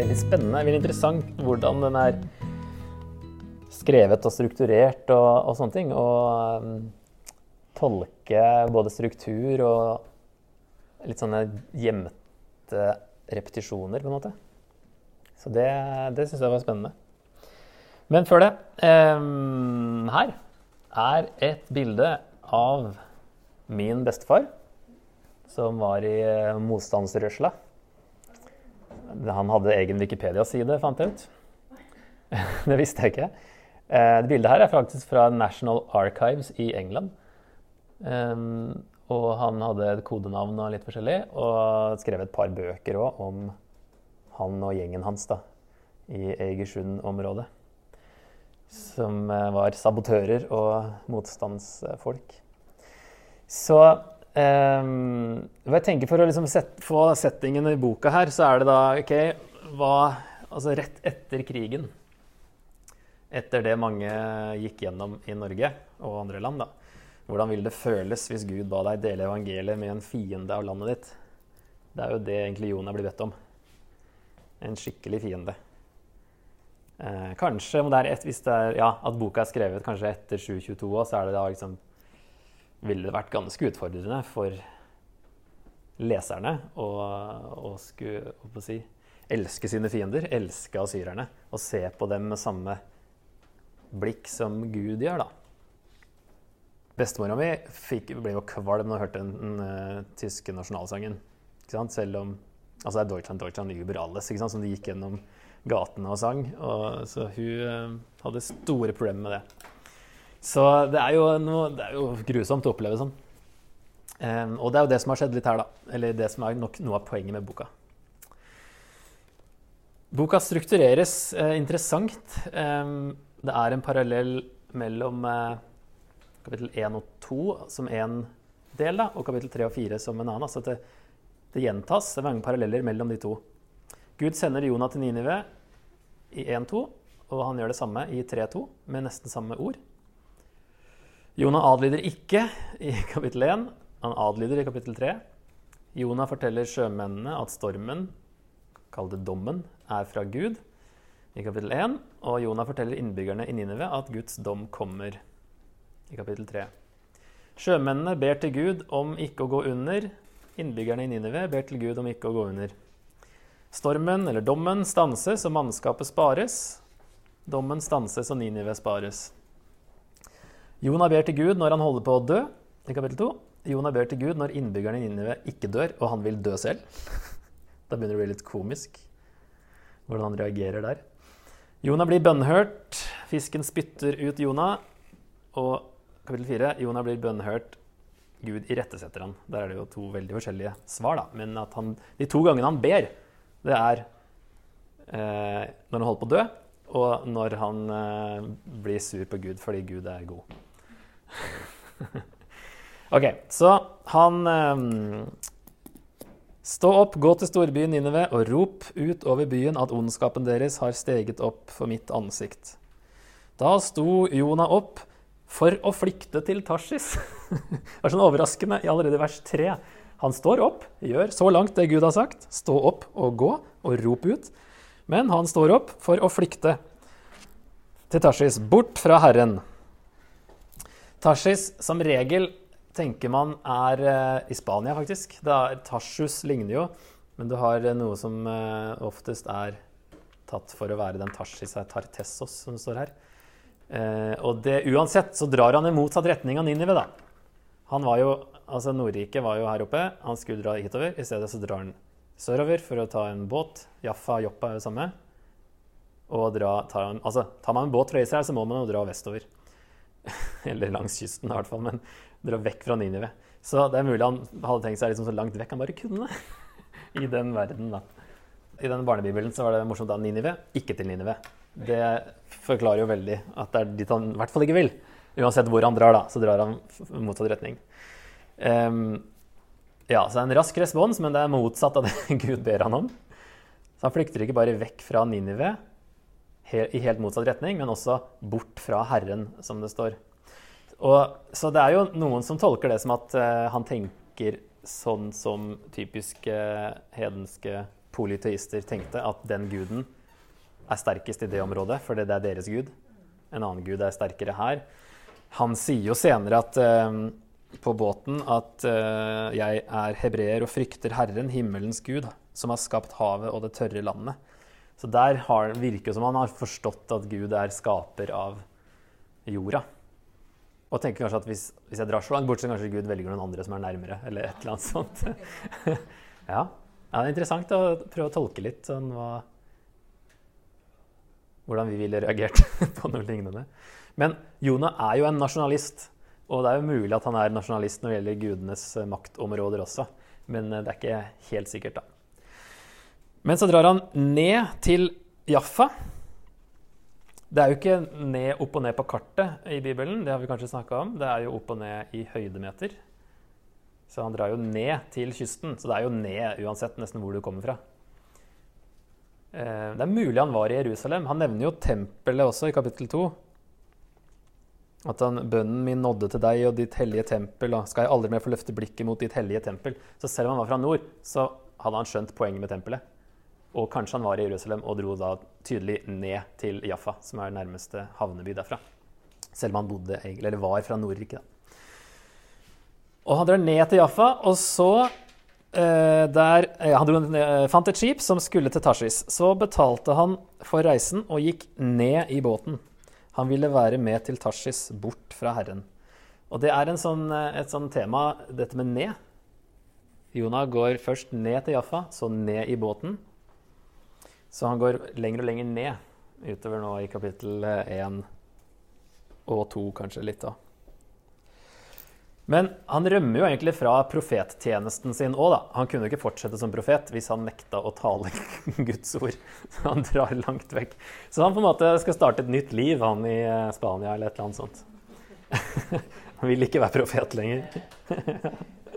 veldig spennende, veldig interessant hvordan den er skrevet og strukturert og, og sånne ting. Og um, tolke både struktur og litt sånne gjemte repetisjoner, på en måte. Så det, det syns jeg var spennende. Men før det um, Her er et bilde av min bestefar, som var i eh, motstandsrørsla. Han hadde egen Wikipedia-side, fant jeg ut. det visste jeg ikke. Eh, det bildet her er faktisk fra National Archives i England. Um, og han hadde et kodenavn og litt forskjellig, og skrev et par bøker òg om han og gjengen hans da, i Egersund-området. Som eh, var sabotører og motstandsfolk. Så um, jeg tenker For å liksom set, få settingen i boka her, så er det da OK hva, Altså rett etter krigen, etter det mange gikk gjennom i Norge og andre land, da. Hvordan vil det føles hvis Gud ba deg dele evangeliet med en fiende av landet ditt? Det er jo det egentlig Jonah blir bedt om. En skikkelig fiende. Eh, kanskje om det er et, hvis det er, ja, at boka er skrevet kanskje etter 722 så er det da liksom ville det vært ganske utfordrende for leserne å, å skulle å si, elske sine fiender, elske asyrerne, og se på dem med samme blikk som Gud gjør, da. Bestemora mi ble jo kvalm da hun hørte den, den uh, tyske nasjonalsangen. Selv om Altså det er Deutschland, Deutschland über alles, som de gikk gjennom gatene og sang. Og, så hun uh, hadde store problemer med det. Så det er noe, det er jo grusomt å oppleve sånn. Um, og det er jo det som har skjedd litt her, da. Eller det som er nok noe av poenget med boka. Boka struktureres eh, interessant. Um, det er en parallell mellom eh, kapittel 1 og 2 som én del, da, og kapittel 3 og 4 som en annen. Altså det, det gjentas. Det er mange paralleller mellom de to. Gud sender Jonah til Ninive i 1-2, og han gjør det samme i 3-2 med nesten samme ord. Jonah adlyder ikke i kapittel 1. Han adlyder i kapittel 3. Jonah forteller sjømennene at stormen, kall det dommen, er fra Gud i kapittel 1. Og Jonah forteller innbyggerne i Ninive at Guds dom kommer i kapittel 3. Sjømennene ber til Gud om ikke å gå under. Innbyggerne i Ninive ber til Gud om ikke å gå under. Stormen, eller dommen, stanses og mannskapet spares. Dommen stanses og Ninive spares. Jonah ber til Gud når han holder på å dø, i kapittel 2. Jonah ber til Gud når innbyggerne i Ninive ikke dør, og han vil dø selv. da begynner det å bli litt komisk hvordan han reagerer der. Jonah blir bønnhørt. Fisken spytter ut Jonah. Og kapittel 4. Jonah blir bønnhørt. Gud irettesetter han. Der er det jo to veldig forskjellige svar, da. Men han, de to gangene han ber, det er eh, når han holder på å dø, og når han eh, blir sur på Gud fordi Gud er god. ok, så han um, Stå opp, gå til storbyen Nineve og rop ut over byen at ondskapen deres har steget opp for mitt ansikt. Da sto Jonah opp for å flykte til Tarsis. det er sånn overraskende i allerede vers 3. Han står opp, gjør så langt det Gud har sagt. Stå opp og gå og rop ut. Men han står opp for å flykte til Tarsis, bort fra Herren. Tarsis som regel tenker man er uh, i Spania, faktisk. Tarsus ligner jo, men du har uh, noe som uh, oftest er tatt for å være den Tarsis er Tartessos, som står her. og det, uansett så drar han i motsatt retning av Ninive, da. Han var jo, altså Nordriket var jo her oppe, han skulle dra hitover. I stedet så drar han sørover for å ta en båt. Jaffa og Joppa er det samme. Og dra, tar, han, altså, tar man en båt fra Israel, så må man jo dra vestover. Eller langs kysten, i hvert fall. Men dra vekk fra Ninive. Så det er mulig han hadde tenkt seg liksom så langt vekk han bare kunne. I den verden, da. I denne barnebibelen så var det morsomt at Ninive, ikke til Ninive. Det forklarer jo veldig at det er dit han i hvert fall ikke vil. Uansett hvor han drar, da, så drar han motsatt retning. Um, ja, så det er en rask respons, men det er motsatt av det Gud ber han om. Så han flykter ikke bare vekk fra Ninive, i helt motsatt retning, men også bort fra Herren, som det står. Og, så det er jo noen som tolker det som at uh, han tenker sånn som typiske hedenske polyteister tenkte, at den guden er sterkest i det området, fordi det er deres gud. En annen gud er sterkere her. Han sier jo senere at, uh, på båten at uh, 'jeg er hebreer og frykter Herren, himmelens Gud, som har skapt havet og det tørre landet'. Så der har, virker det som han har forstått at Gud er skaper av jorda. Og tenker kanskje at hvis, hvis jeg drar så langt bort, så kanskje Gud velger noen andre som er nærmere. eller et eller annet sånt. ja. ja. Det er interessant å prøve å tolke litt sånn hva, hvordan vi ville reagert på noe lignende. Men Jonah er jo en nasjonalist. Og det er jo mulig at han er nasjonalist når det gjelder gudenes maktområder også. Men eh, det er ikke helt sikkert, da. Men så drar han ned til Jaffa. Det er jo ikke ned, opp og ned på kartet i Bibelen, det har vi kanskje snakka om. Det er jo opp og ned i høydemeter. Så han drar jo ned til kysten. Så det er jo ned uansett nesten hvor du kommer fra. Eh, det er mulig han var i Jerusalem. Han nevner jo tempelet også i kapittel 2. At han, bønnen min nådde til deg og ditt hellige tempel, og skal jeg aldri mer få løfte blikket mot ditt hellige tempel. Så selv om han var fra nord, så hadde han skjønt poenget med tempelet. Og kanskje han var i Jerusalem og dro da tydelig ned til Jaffa, som er nærmeste havneby derfra. Selv om han bodde, eller var fra Nordriket. Og han drar ned til Jaffa, og så eh, der, eh, Han dro, eh, fant et skip som skulle til Tashis. Så betalte han for reisen og gikk ned i båten. Han ville være med til Tashis, bort fra Herren. Og det er sånn, eh, et sånn tema, dette med ned. Jonah går først ned til Jaffa, så ned i båten. Så han går lenger og lenger ned utover nå i kapittel 1 og 2, kanskje litt da. Men han rømmer jo egentlig fra profettjenesten sin òg, da. Han kunne jo ikke fortsette som profet hvis han nekta å tale Guds ord. Så han drar langt vekk. Så han på en måte skal starte et nytt liv, han i eh, Spania eller et eller annet sånt. han vil ikke være profet lenger.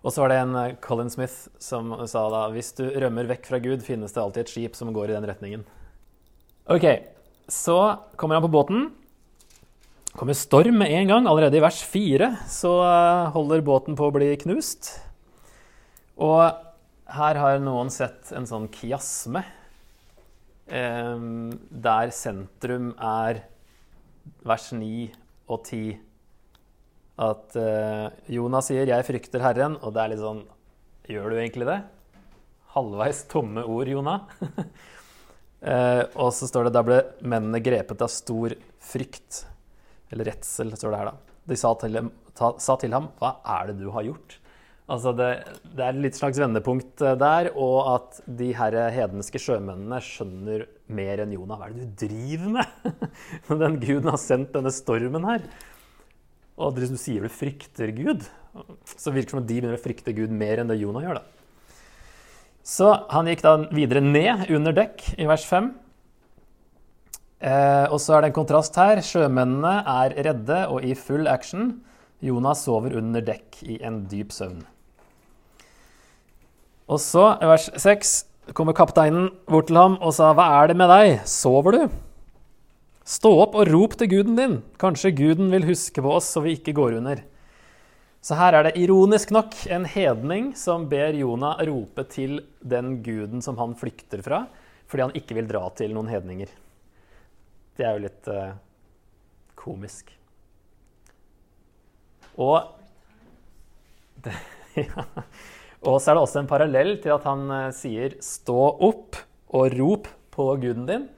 Og så var det en eh, Colin Smith som sa da hvis du rømmer vekk fra Gud, finnes det alltid et skip som går i den retningen. Ok, så kommer han på båten. kommer storm med en gang. Allerede i vers fire så eh, holder båten på å bli knust. Og her har noen sett en sånn kiasme, eh, der sentrum er vers 9 og 10 at uh, Jonas sier 'jeg frykter Herren', og det er litt sånn Gjør du egentlig det? Halvveis tomme ord, Jonah. uh, og så står det 'da ble mennene grepet av stor frykt'. Eller redsel, står det her, da. De sa til, ta, sa til ham 'hva er det du har gjort'? Altså det, det er litt slags vendepunkt eh, der, og at de her hedenske sjømennene skjønner mer enn Jonah. Hva er det du driver med? Den guden har sendt denne stormen her. Og du sier du frykter Gud, så virker det som at de begynner å frykte Gud mer enn det Jonah gjør. da. Så han gikk da videre ned under dekk i vers 5. Eh, og så er det en kontrast her. Sjømennene er redde og i full action. Jonah sover under dekk i en dyp søvn. Og så, i vers 6, kommer kapteinen bort til ham og sa, 'Hva er det med deg? Sover du?' Stå opp og rop til guden din. Kanskje guden vil huske på oss så vi ikke går under. Så her er det ironisk nok en hedning som ber Jonah rope til den guden som han flykter fra, fordi han ikke vil dra til noen hedninger. Det er jo litt uh, komisk. Og det, ja. Og så er det også en parallell til at han uh, sier 'stå opp og rop på guden din'.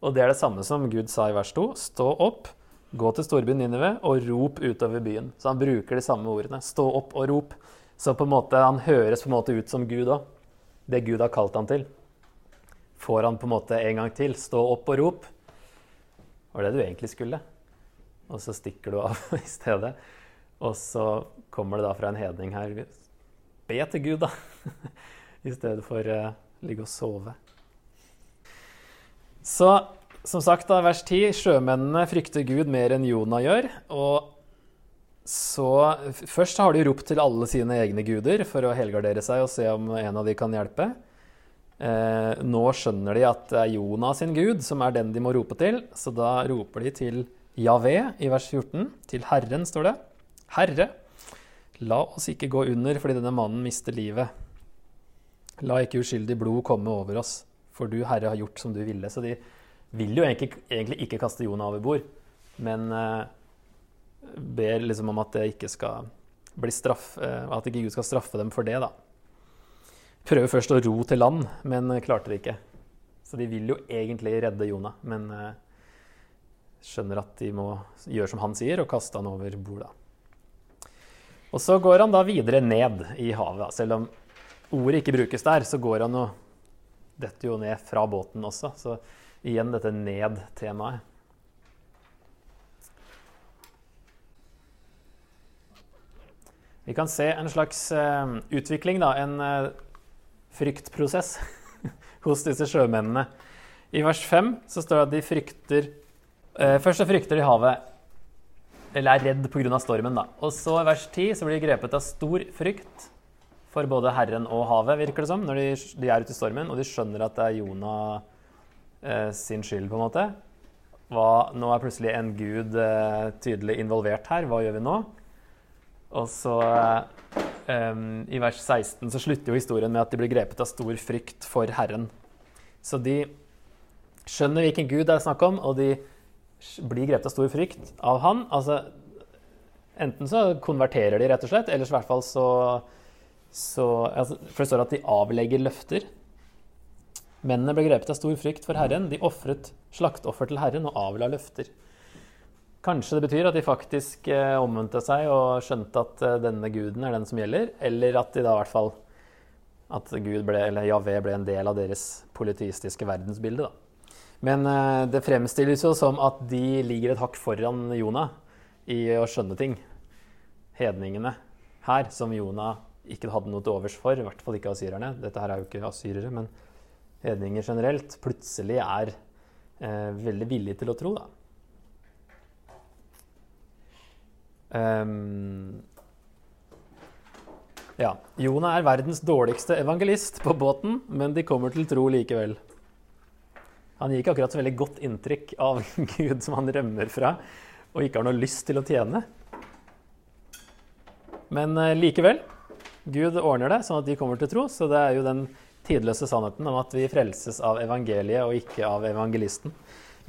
Og det er det samme som Gud sa i vers 2. Stå opp, gå til storbyen Ninive og rop utover byen. Så han bruker de samme ordene. Stå opp og rop. Så på en måte, han høres på en måte ut som Gud òg. Det Gud har kalt han til. Får han på en måte en gang til. Stå opp og rop. Var det du egentlig skulle? Og så stikker du av i stedet. Og så kommer det da fra en hedning her. Be til Gud, da. I stedet for uh, ligge og sove. Så som sagt, da, vers 10. Sjømennene frykter Gud mer enn Jonah gjør. Og så Først har de ropt til alle sine egne guder for å helgardere seg og se om en av de kan hjelpe. Eh, nå skjønner de at det er Jonah sin gud som er den de må rope til, så da roper de til Javé i vers 14. Til Herren står det. Herre, la oss ikke gå under fordi denne mannen mister livet. La ikke uskyldig blod komme over oss, for du, Herre, har gjort som du ville. Så de vil jo egentlig, egentlig ikke kaste Jonah over bord, men eh, ber liksom om at det ikke skal bli straff, eh, at ikke Gud skal straffe dem for det, da. Prøver først å ro til land, men klarte det ikke. Så de vil jo egentlig redde Jonah, men eh, skjønner at de må gjøre som han sier, og kaste han over bord. Og så går han da videre ned i havet. Selv om ordet ikke brukes der, så går han og detter jo ned fra båten også. Så igjen dette ned-temaet. Vi kan se en slags uh, utvikling, da. En uh, fryktprosess hos disse sjømennene. I vers 5 så står det at de frykter uh, Først så frykter de havet, eller er redd pga. stormen. da. Og så i vers 10 så blir de grepet av stor frykt for både Herren og havet, virker det som, når de, de er ute i stormen, og de skjønner at det er Jonah eh, sin skyld, på en måte. Hva, nå er plutselig en gud eh, tydelig involvert her. Hva gjør vi nå? Og så eh, I vers 16 så slutter jo historien med at de blir grepet av stor frykt for Herren. Så de skjønner hvilken gud det er snakk om, og de blir grepet av stor frykt av han. Altså, enten så konverterer de, rett og slett, eller i hvert fall så så altså, For det står at de avlegger løfter. Mennene ble grepet av stor frykt for Herren. De ofret slaktoffer til Herren og avla løfter. Kanskje det betyr at de faktisk eh, omvendte seg og skjønte at eh, denne guden er den som gjelder, eller at de da i hvert fall at Gud ble, eller Javé ble en del av deres politistiske verdensbilde. Da. Men eh, det fremstilles jo som at de ligger et hakk foran Jonah i å skjønne ting. Hedningene her, som Jonah ikke hadde noe til overs for, i hvert fall ikke asyrerne. Dette her er jo ikke asyrere, men hedninger generelt, plutselig er eh, veldig villige til å tro. Um, ja. Jonah er verdens dårligste evangelist på båten, men de kommer til tro likevel. Han gir ikke akkurat så veldig godt inntrykk av Gud som han rømmer fra, og ikke har noe lyst til å tjene. Men eh, likevel Gud ordner det sånn at de kommer til tro. Så det er jo den tidløse sannheten om at vi frelses av evangeliet og ikke av evangelisten.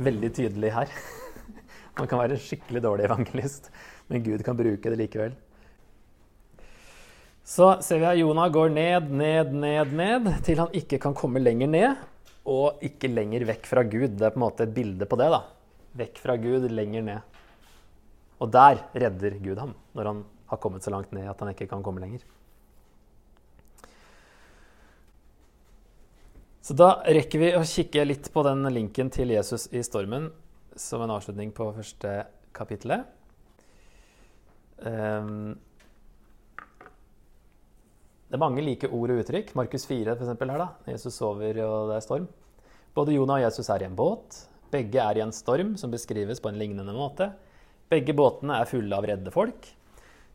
Veldig tydelig her. Man kan være en skikkelig dårlig evangelist, men Gud kan bruke det likevel. Så ser vi at Jonah går ned, ned, ned, ned, til han ikke kan komme lenger ned, og ikke lenger vekk fra Gud. Det er på en måte et bilde på det. da. Vekk fra Gud, lenger ned. Og der redder Gud ham, når han har kommet så langt ned at han ikke kan komme lenger. Så da rekker vi å kikke litt på den linken til Jesus i stormen som en avslutning på første kapittelet. Um, det er mange like ord og uttrykk. Markus 4 for eksempel, her. da. Jesus sover, og det er storm. Både Jonah og Jesus er i en båt. Begge er i en storm som beskrives på en lignende måte. Begge båtene er fulle av redde folk.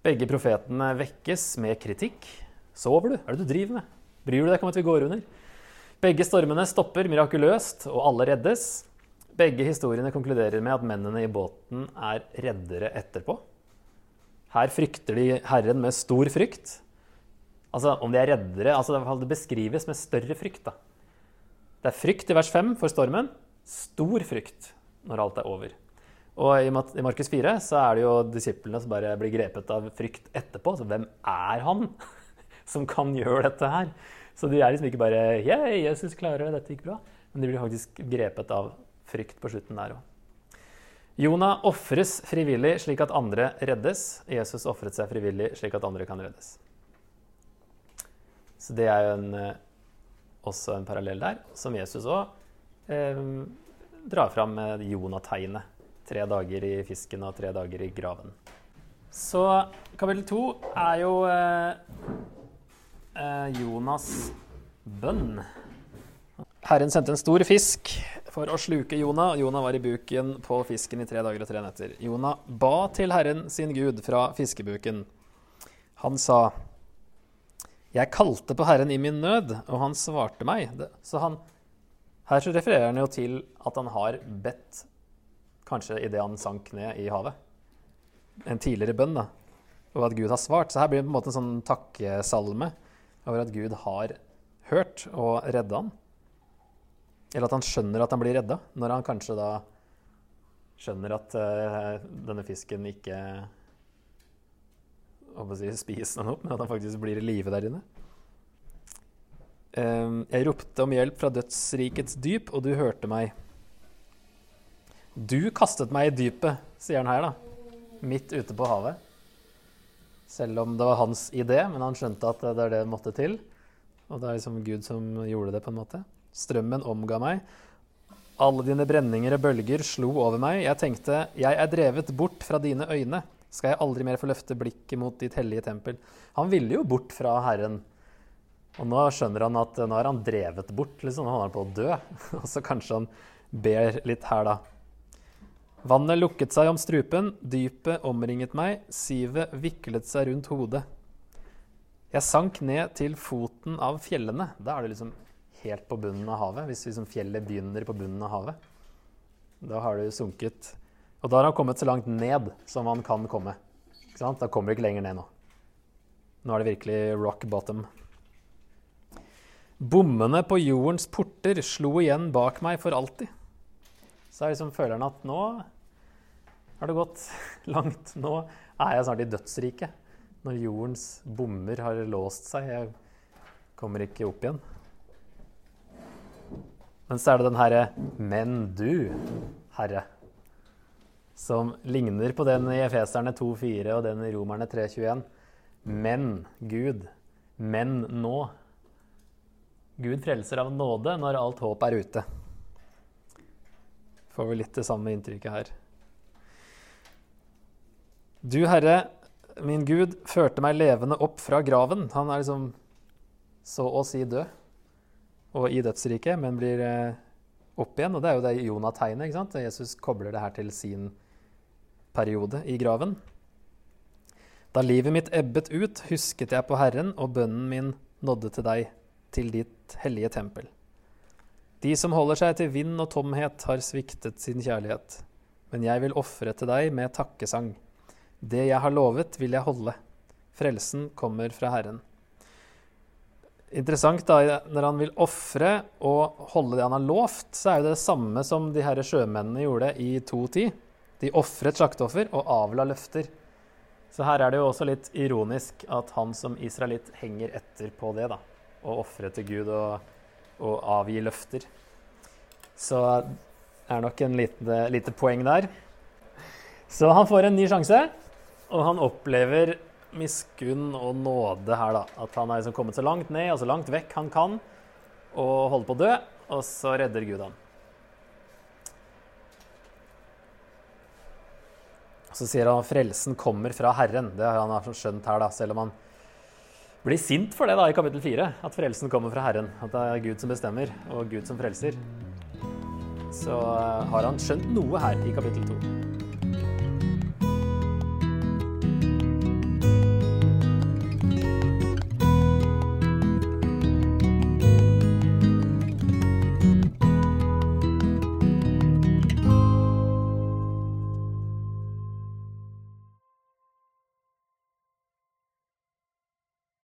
Begge profetene vekkes med kritikk. Sover du? Hva er det du driver med? Bryr du deg ikke om at vi går under? Begge stormene stopper mirakuløst, og alle reddes. Begge historiene konkluderer med at mennene i båten er reddere etterpå. Her frykter de Herren med stor frykt. Altså, Om de er reddere altså Det beskrives med større frykt. da. Det er frykt i vers 5 for stormen. Stor frykt når alt er over. Og i Markus 4 så er det jo disiplene som bare blir grepet av frykt etterpå. Så hvem er han som kan gjøre dette her? Så de er liksom ikke bare Yeah, Jesus klarer det, dette gikk bra. Men de blir faktisk grepet av frykt på slutten der òg. Jonah ofres frivillig slik at andre reddes. Jesus ofret seg frivillig slik at andre kan reddes. Så det er jo en, eh, også en parallell der, som Jesus òg eh, drar fram med Jonah-tegnet. Tre dager i fisken og tre dager i graven. Så kapittel to er jo eh, Jonas' bønn. Herren sendte en stor fisk for å sluke Jonah. Jonah var i buken på fisken i tre dager og tre netter. Jonah ba til Herren sin Gud fra fiskebuken. Han sa, 'Jeg kalte på Herren i min nød, og han svarte meg.' Så han, her så refererer han jo til at han har bedt kanskje idet han sank ned i havet. En tidligere bønn, da. Og at Gud har svart. Så her blir det på en måte en sånn takkesalme over at Gud har hørt og redda han. Eller at han skjønner at han blir redda, når han kanskje da skjønner at uh, denne fisken ikke si, spiser den opp, men at han faktisk blir i live der inne. Uh, jeg ropte om hjelp fra dødsrikets dyp, og du hørte meg. Du kastet meg i dypet, sier han her, da. Midt ute på havet. Selv om det var hans idé, men han skjønte at det er det det måtte til. Og det er liksom Gud som gjorde det, på en måte. Strømmen omga meg. Alle dine brenninger og bølger slo over meg. Jeg tenkte, jeg er drevet bort fra dine øyne. Skal jeg aldri mer få løfte blikket mot ditt hellige tempel? Han ville jo bort fra Herren. Og nå skjønner han at nå er han drevet bort, liksom. Nå holder han på å dø. Og så kanskje han ber litt her, da. Vannet lukket seg om strupen, dypet omringet meg, sivet viklet seg rundt hodet. Jeg sank ned til foten av fjellene. Da er det liksom helt på bunnen av havet. Hvis liksom fjellet begynner på bunnen av havet. Da har du sunket. Og da har han kommet så langt ned som han kan komme. Da kommer du ikke lenger ned nå. Nå er det virkelig rock bottom. Bommene på jordens porter slo igjen bak meg for alltid. Så liksom føler han at nå har det gått langt. Nå er jeg snart i dødsriket. Når jordens bommer har låst seg. Jeg kommer ikke opp igjen. Men så er det den herre 'Men du, Herre', som ligner på den i Efeserne 2,4 og den i Romerne 3,21. Men Gud, men nå. Gud frelser av nåde når alt håp er ute. Får vi litt det samme inntrykket her. Du, Herre, min Gud, førte meg levende opp fra graven. Han er liksom så å si død og i dødsriket, men blir eh, opp igjen. Og det er jo det Jonah-tegnet. ikke sant? Jesus kobler det her til sin periode i graven. Da livet mitt ebbet ut, husket jeg på Herren, og bønnen min nådde til deg, til ditt hellige tempel. De som holder seg til vind og tomhet, har sviktet sin kjærlighet. Men jeg vil ofre til deg med takkesang. Det jeg har lovet, vil jeg holde. Frelsen kommer fra Herren. Interessant da, Når han vil ofre og holde det han har lovt, så er det det samme som de her sjømennene gjorde i 2.10. De ofret slakteoffer og avla løfter. Så her er det jo også litt ironisk at han som israelitt henger etter på det. da, Å ofre til Gud og, og, avgi løfter. Så det er nok en lite, lite poeng der. Så han får en ny sjanse. Og han opplever miskunn og nåde her, da. At han er liksom kommet så langt ned og så langt vekk han kan, og holder på å dø, og så redder Gud han. Så sier han at frelsen kommer fra Herren. Det har han skjønt her, da, selv om han blir sint for det da i kapittel 4. At frelsen kommer fra Herren. At det er Gud som bestemmer, og Gud som frelser. Så eh, har han skjønt noe her i kapittel 2.